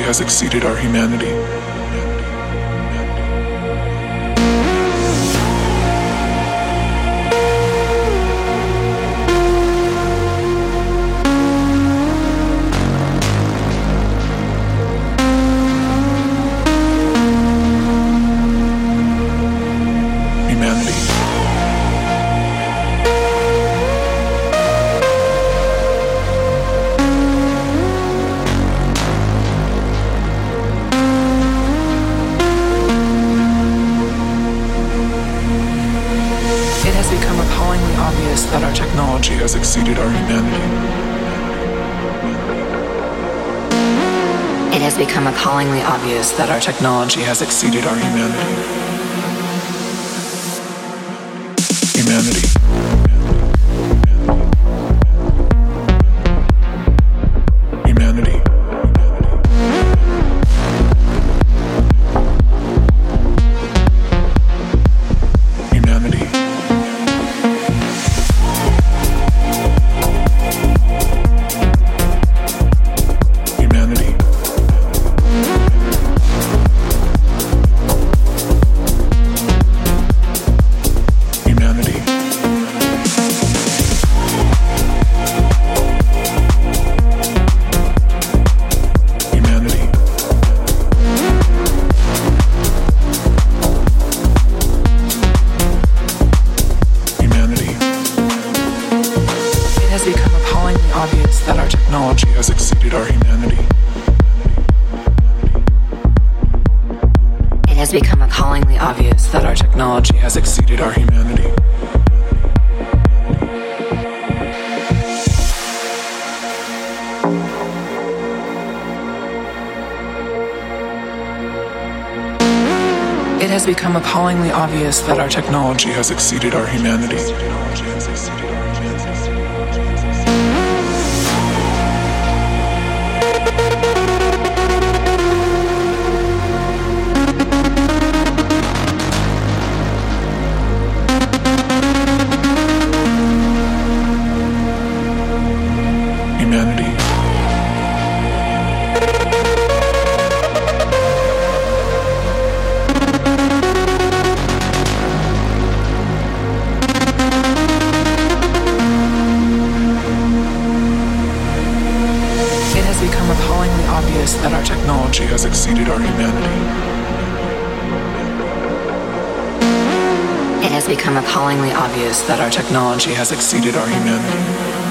has exceeded our obvious that our technology has exceeded our humanity. It has become appallingly obvious that our technology has exceeded our humanity. appallingly technology has that our technology has exceeded our humanity.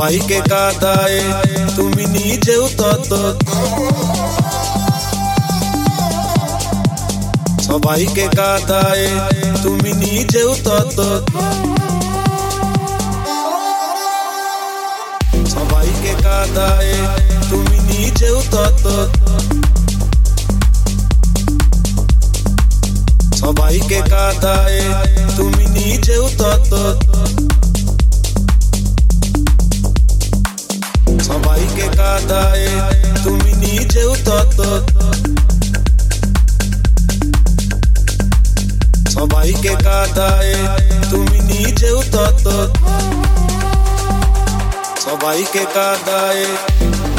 সবাইকে কাদায়, তুমি নিজেও তত সবাইকে কাদায়, তুমি নিজেও তত সবাইকে কাদায়, তুমি নিজেও তত সবাইকে কাদায়, তুমি নিজেও তত cata, eh. Tu mi dice un toto. Sabai ke kata, eh. Tu mi dice. Sabai ke kata.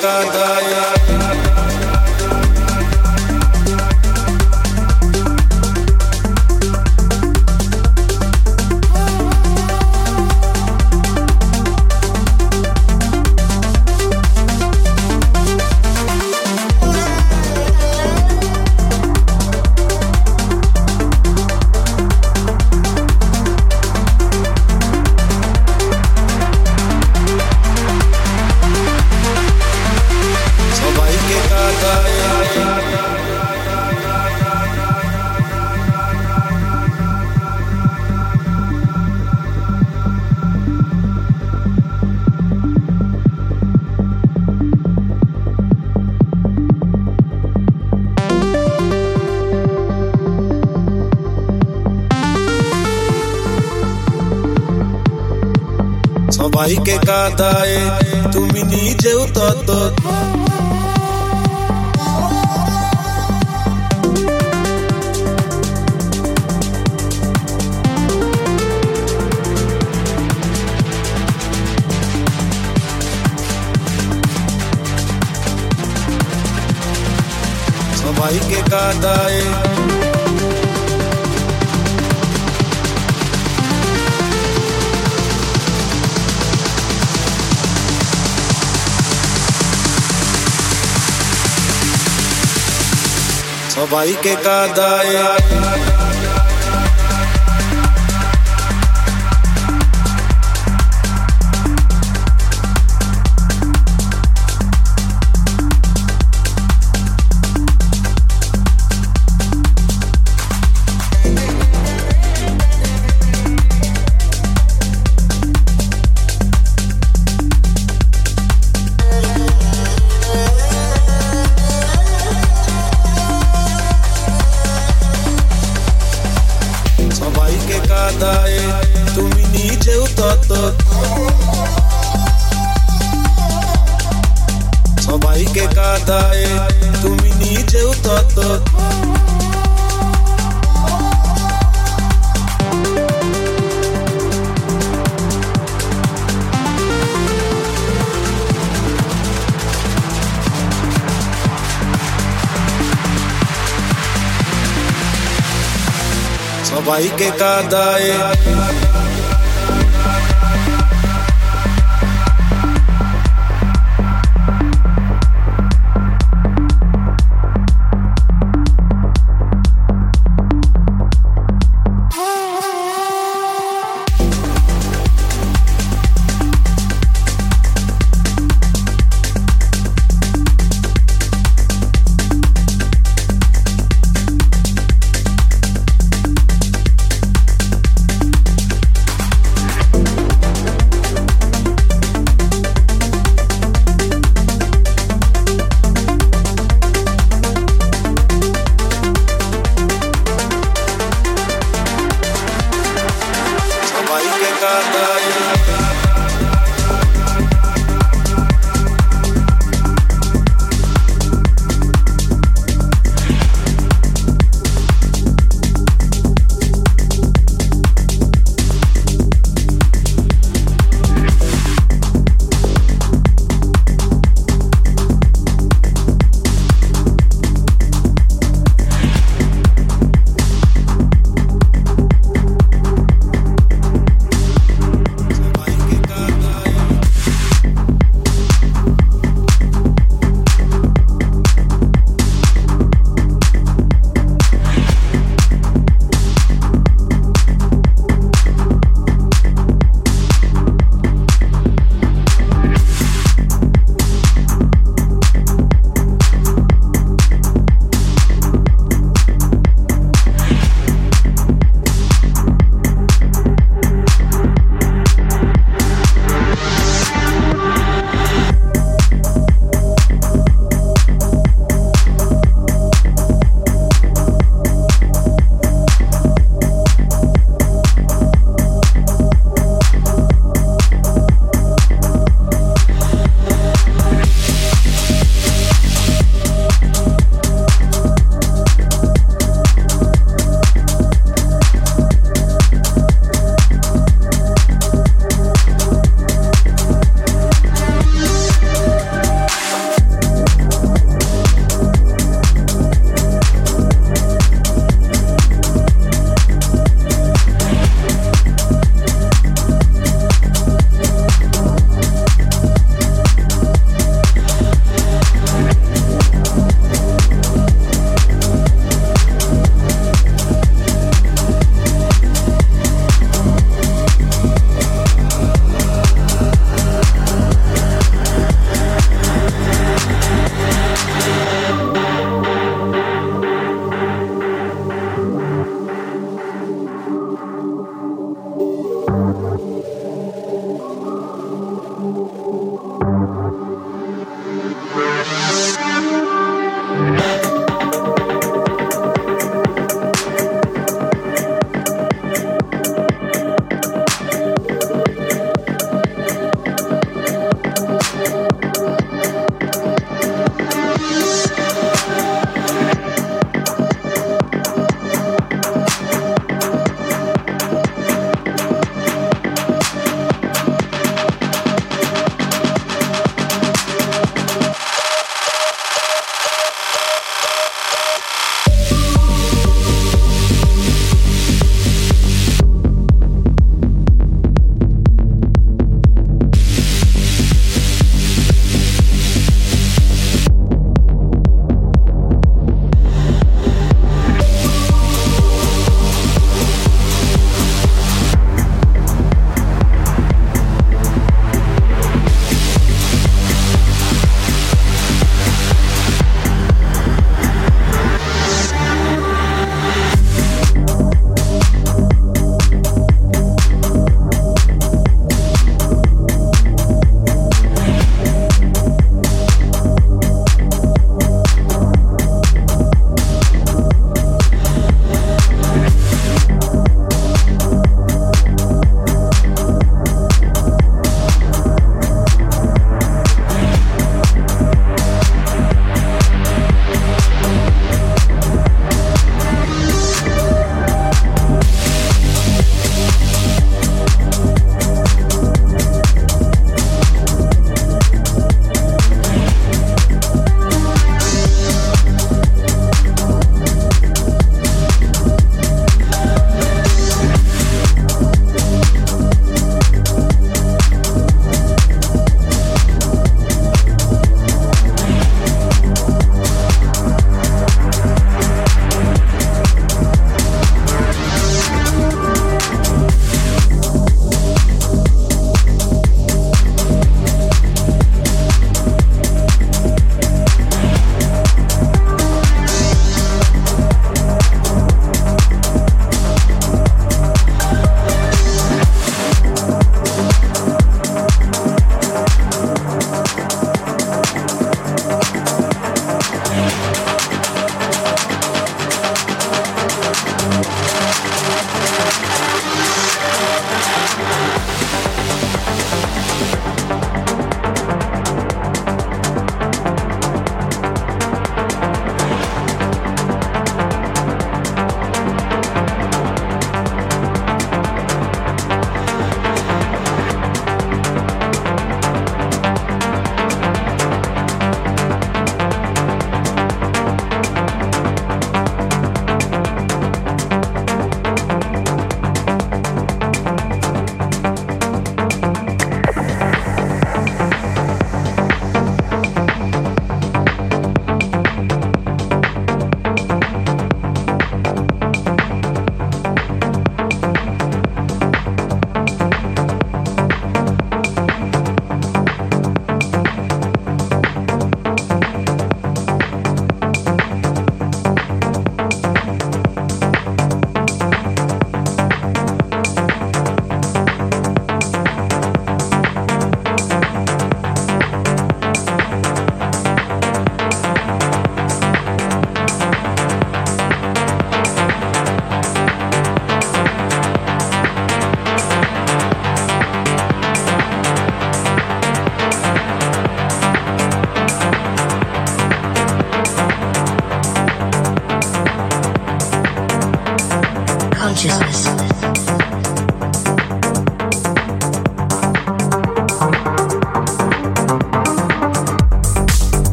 canta সবাইকে কাদায় তুমি নিজেও তত সবাইকে কাদায় Va y que cada día কাদায় তুমি নিজেও তত সবাইকে কাদায় তুমি নিজেও তত हवाई के कादाए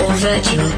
or virtual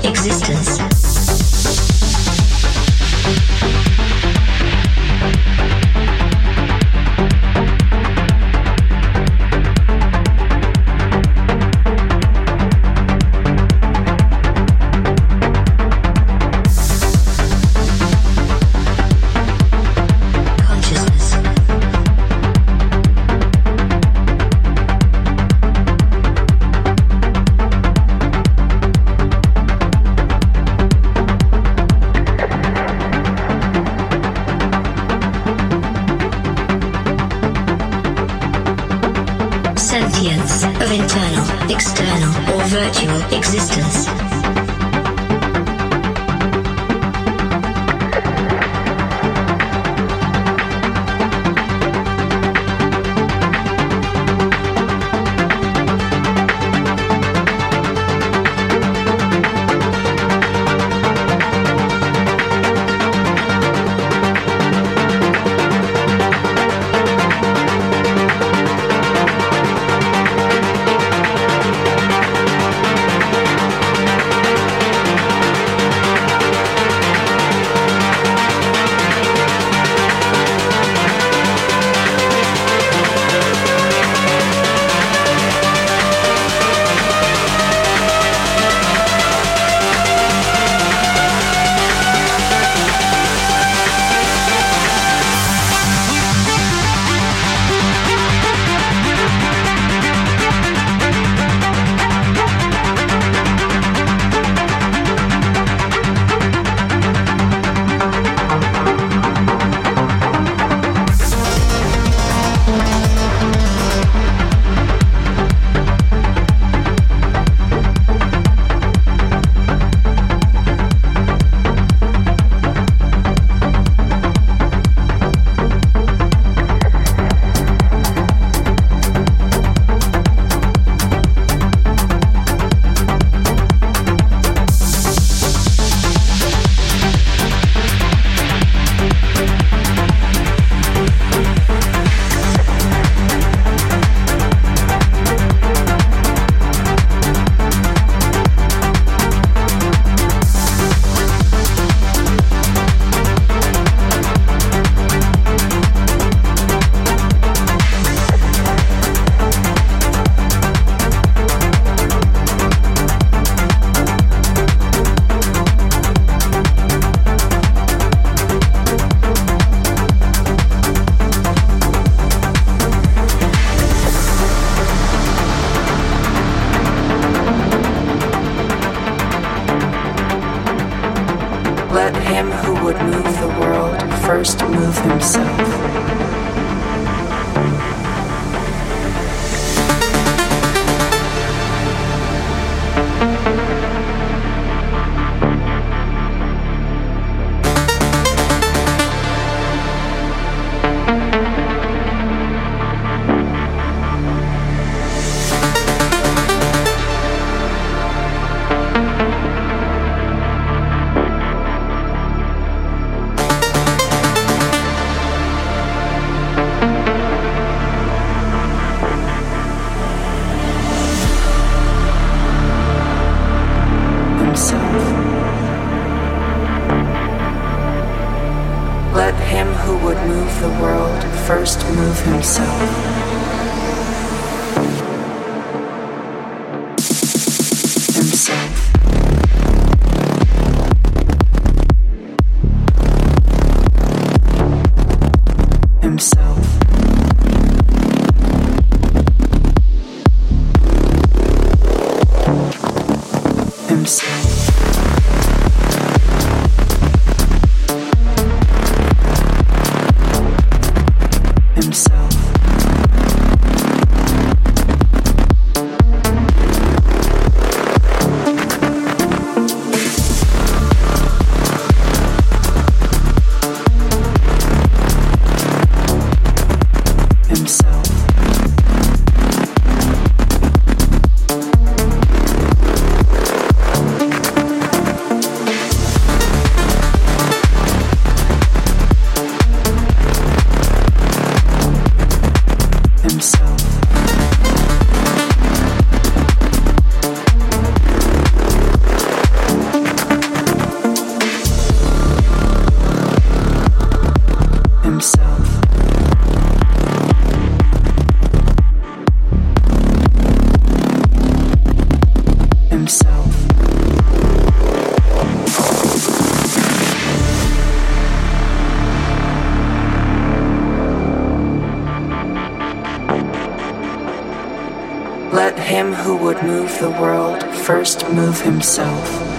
him who would move the world first move himself.